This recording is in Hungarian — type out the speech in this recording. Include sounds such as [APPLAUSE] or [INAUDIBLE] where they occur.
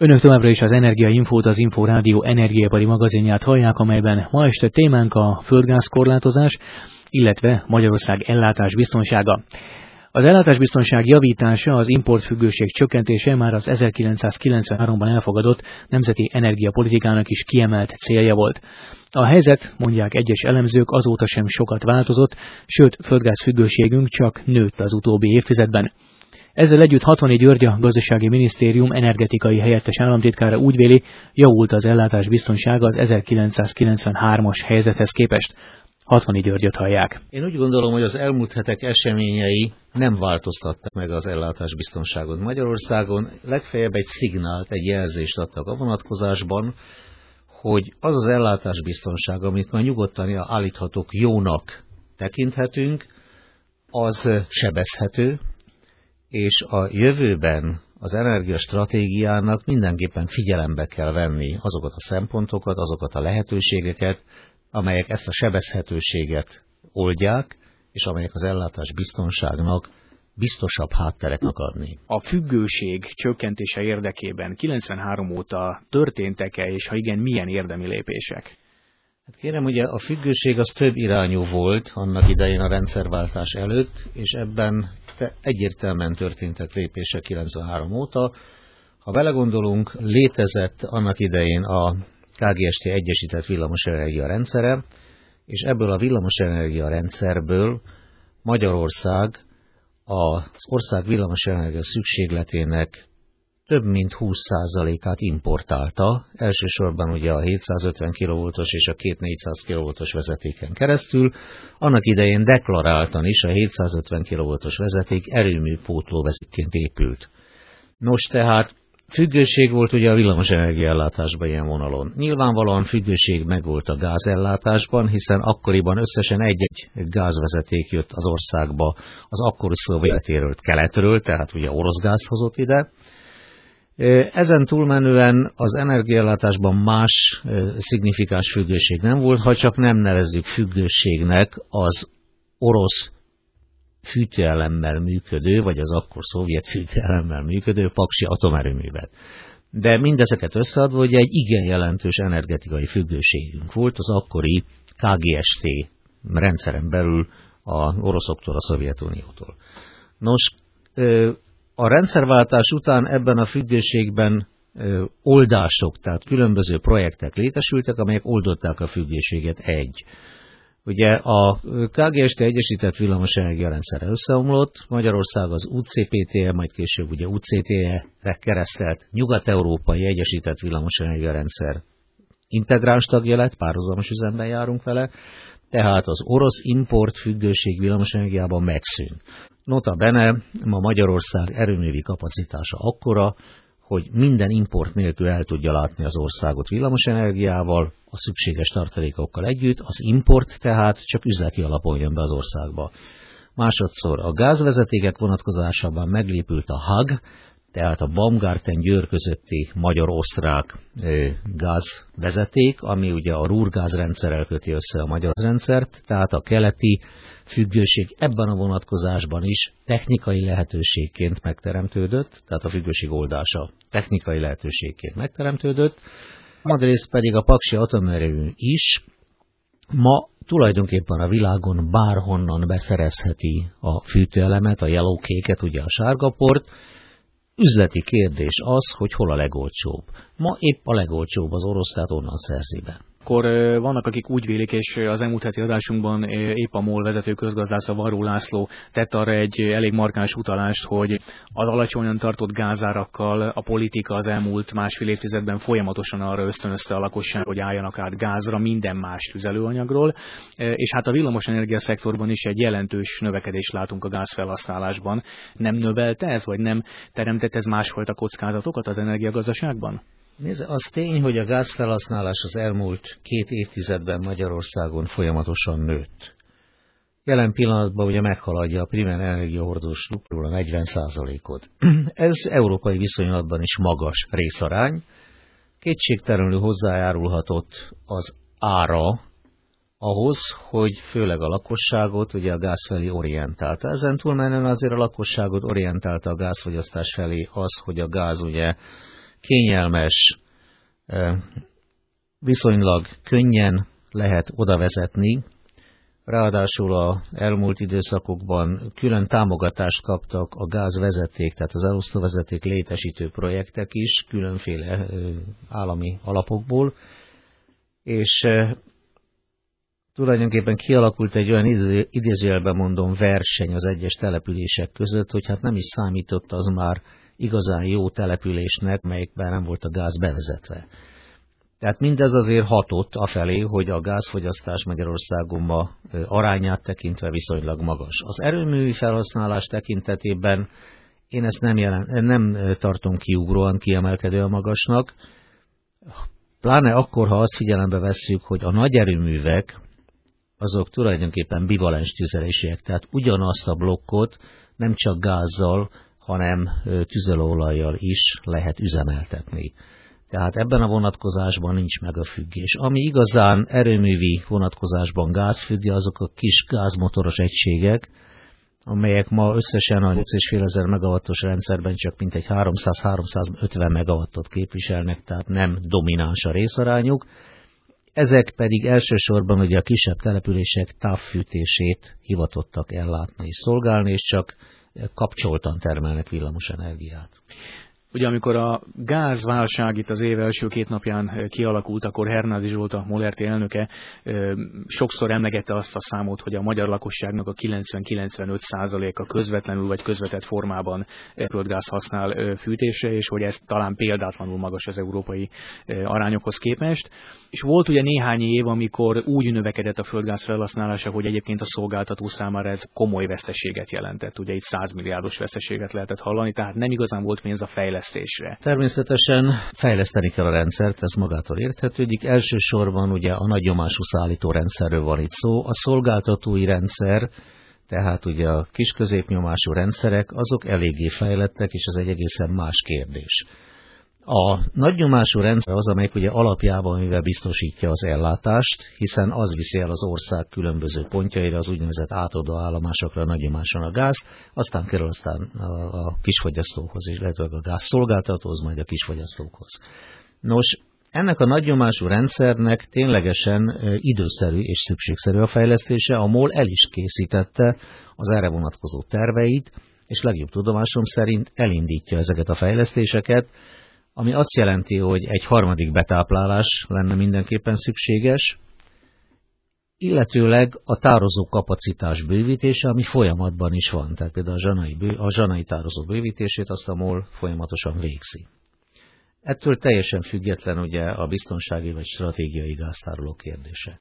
Önök továbbra is az Energia Infót, az Info Rádió energiaipari magazinját hallják, amelyben ma este témánk a földgázkorlátozás, illetve Magyarország ellátás biztonsága. Az ellátásbiztonság javítása, az importfüggőség csökkentése már az 1993-ban elfogadott nemzeti energiapolitikának is kiemelt célja volt. A helyzet, mondják egyes elemzők, azóta sem sokat változott, sőt, földgázfüggőségünk csak nőtt az utóbbi évtizedben. Ezzel együtt Hatoni György, a Gazdasági Minisztérium energetikai helyettes államtitkára úgy véli, javult az ellátás biztonsága az 1993-as helyzethez képest. Hatoni Györgyöt hallják. Én úgy gondolom, hogy az elmúlt hetek eseményei nem változtattak meg az ellátás biztonságot. Magyarországon legfeljebb egy szignált, egy jelzést adtak a vonatkozásban, hogy az az ellátás biztonság, amit már nyugodtan állíthatók jónak tekinthetünk, az sebezhető, és a jövőben az energiastratégiának mindenképpen figyelembe kell venni azokat a szempontokat, azokat a lehetőségeket, amelyek ezt a sebezhetőséget oldják, és amelyek az ellátás biztonságnak biztosabb hátterek adni. A függőség csökkentése érdekében 93 óta történtek-e, és ha igen, milyen érdemi lépések? Hát kérem, ugye a függőség az több irányú volt annak idején a rendszerváltás előtt, és ebben egyértelműen történtek lépések 93 óta. Ha belegondolunk, létezett annak idején a KGST Egyesített Villamosenergia rendszere, és ebből a villamosenergia rendszerből Magyarország az ország villamosenergia szükségletének több mint 20%-át importálta, elsősorban ugye a 750 kV-os és a 2400 kV-os vezetéken keresztül, annak idején deklaráltan is a 750 kV-os vezeték erőmű pótló vezetékként épült. Nos tehát Függőség volt ugye a villamos energiaellátásban ilyen vonalon. Nyilvánvalóan függőség megvolt a gázellátásban, hiszen akkoriban összesen egy-egy gázvezeték jött az országba az akkori szovjetéről, keletről, tehát ugye orosz gázt hozott ide. Ezen túlmenően az energiaellátásban más szignifikáns függőség nem volt, ha csak nem nevezzük függőségnek az orosz fűtőelemmel működő, vagy az akkor szovjet fűtőelemmel működő paksi atomerőművet. De mindezeket összeadva, hogy egy igen jelentős energetikai függőségünk volt az akkori KGST rendszeren belül a oroszoktól, a Szovjetuniótól. Nos, a rendszerváltás után ebben a függőségben oldások, tehát különböző projektek létesültek, amelyek oldották a függőséget egy. Ugye a KGST Egyesített Villamosenergia rendszere összeomlott, Magyarország az UCPTE, majd később ugye UCTE-re keresztelt Nyugat-Európai Egyesített Villamosenergia rendszer integráns tagja lett, párhuzamos üzemben járunk vele, tehát az orosz import függőség villamosenergiában megszűnt. Nota bene, ma Magyarország erőművi kapacitása akkora, hogy minden import nélkül el tudja látni az országot villamosenergiával, a szükséges tartalékokkal együtt, az import tehát csak üzleti alapon jön be az országba. Másodszor a gázvezetékek vonatkozásában meglépült a HAG, tehát a Baumgarten Győr közötti magyar-osztrák gázvezeték, ami ugye a Rúrgáz rendszerrel köti össze a magyar rendszert, tehát a keleti függőség ebben a vonatkozásban is technikai lehetőségként megteremtődött, tehát a függőség oldása technikai lehetőségként megteremtődött, madrészt pedig a paksi atomerőmű is ma tulajdonképpen a világon bárhonnan beszerezheti a fűtőelemet, a yellowkéket, ugye a sárgaport, Üzleti kérdés az, hogy hol a legolcsóbb. Ma épp a legolcsóbb az orosz, tehát onnan szerzi be akkor vannak, akik úgy vélik, és az elmúlt heti adásunkban épp a MOL vezető közgazdásza Varó László tett arra egy elég markáns utalást, hogy az alacsonyan tartott gázárakkal a politika az elmúlt másfél évtizedben folyamatosan arra ösztönözte a lakosság, hogy álljanak át gázra minden más tüzelőanyagról, és hát a villamosenergia szektorban is egy jelentős növekedést látunk a gázfelhasználásban. Nem növelte ez, vagy nem teremtett ez másfajta kockázatokat az energiagazdaságban? Nézze, az tény, hogy a gázfelhasználás az elmúlt két évtizedben Magyarországon folyamatosan nőtt. Jelen pillanatban ugye meghaladja a primer energiahordós struktúra a 40%-ot. [CLEARS THROAT] Ez európai viszonylatban is magas részarány. Kétségtelenül hozzájárulhatott az ára ahhoz, hogy főleg a lakosságot ugye a gáz felé orientálta. Ezen túlmenően azért a lakosságot orientálta a gázfogyasztás felé az, hogy a gáz ugye kényelmes, viszonylag könnyen lehet oda vezetni, Ráadásul a elmúlt időszakokban külön támogatást kaptak a gázvezeték, tehát az elosztóvezeték létesítő projektek is, különféle állami alapokból, és tulajdonképpen kialakult egy olyan idézőjelben mondom verseny az egyes települések között, hogy hát nem is számított az már igazán jó településnek, melyikben nem volt a gáz bevezetve. Tehát mindez azért hatott afelé, hogy a gázfogyasztás Magyarországon ma arányát tekintve viszonylag magas. Az erőművi felhasználás tekintetében én ezt nem, jelen, nem tartom kiugróan kiemelkedően magasnak, pláne akkor, ha azt figyelembe vesszük, hogy a nagy erőművek azok tulajdonképpen bivalens tüzelésiek, tehát ugyanazt a blokkot nem csak gázzal, hanem tüzelőolajjal is lehet üzemeltetni. Tehát ebben a vonatkozásban nincs meg a függés. Ami igazán erőművi vonatkozásban gázfüggő, azok a kis gázmotoros egységek, amelyek ma összesen a 8,5 ezer megawattos rendszerben csak mintegy 300-350 megawattot képviselnek, tehát nem domináns a részarányuk. Ezek pedig elsősorban ugye a kisebb települések távfűtését hivatottak ellátni és szolgálni, és csak kapcsoltan termelnek villamos energiát. Ugye amikor a gázválság itt az év első két napján eh, kialakult, akkor Hernádi Zsolt, a Molerti elnöke eh, sokszor emlegette azt a számot, hogy a magyar lakosságnak a 90-95 a közvetlenül vagy közvetett formában eh, földgáz használ fűtésre, és hogy ez talán példátlanul magas az európai arányokhoz képest. És volt ugye néhány év, amikor úgy növekedett a földgáz felhasználása, hogy egyébként a szolgáltató számára ez komoly veszteséget jelentett. Ugye itt 100 milliárdos veszteséget lehetett hallani, tehát nem igazán volt pénz a fejlesztés fejlesztésre? Természetesen fejleszteni kell a rendszert, ez magától érthetődik. Elsősorban ugye a nagy nyomású szállító rendszerről van itt szó. A szolgáltatói rendszer, tehát ugye a kis középnyomású rendszerek, azok eléggé fejlettek, és ez egy egészen más kérdés. A nagynyomású rendszer az, amelyik ugye alapjában mivel biztosítja az ellátást, hiszen az viszi el az ország különböző pontjaira, az úgynevezett átadó állomásokra nagynyomáson a gáz, aztán kerül aztán a kisfogyasztókhoz, illetve a gáz szolgáltatóhoz, majd a kisfogyasztókhoz. Nos, ennek a nagynyomású rendszernek ténylegesen időszerű és szükségszerű a fejlesztése, a MOL el is készítette az erre vonatkozó terveit, és legjobb tudomásom szerint elindítja ezeket a fejlesztéseket, ami azt jelenti, hogy egy harmadik betáplálás lenne mindenképpen szükséges, illetőleg a tározó kapacitás bővítése, ami folyamatban is van. Tehát például a zsanai, bő, a zsanai tározó bővítését azt a MOL folyamatosan végzi. Ettől teljesen független ugye a biztonsági vagy stratégiai gáztároló kérdése.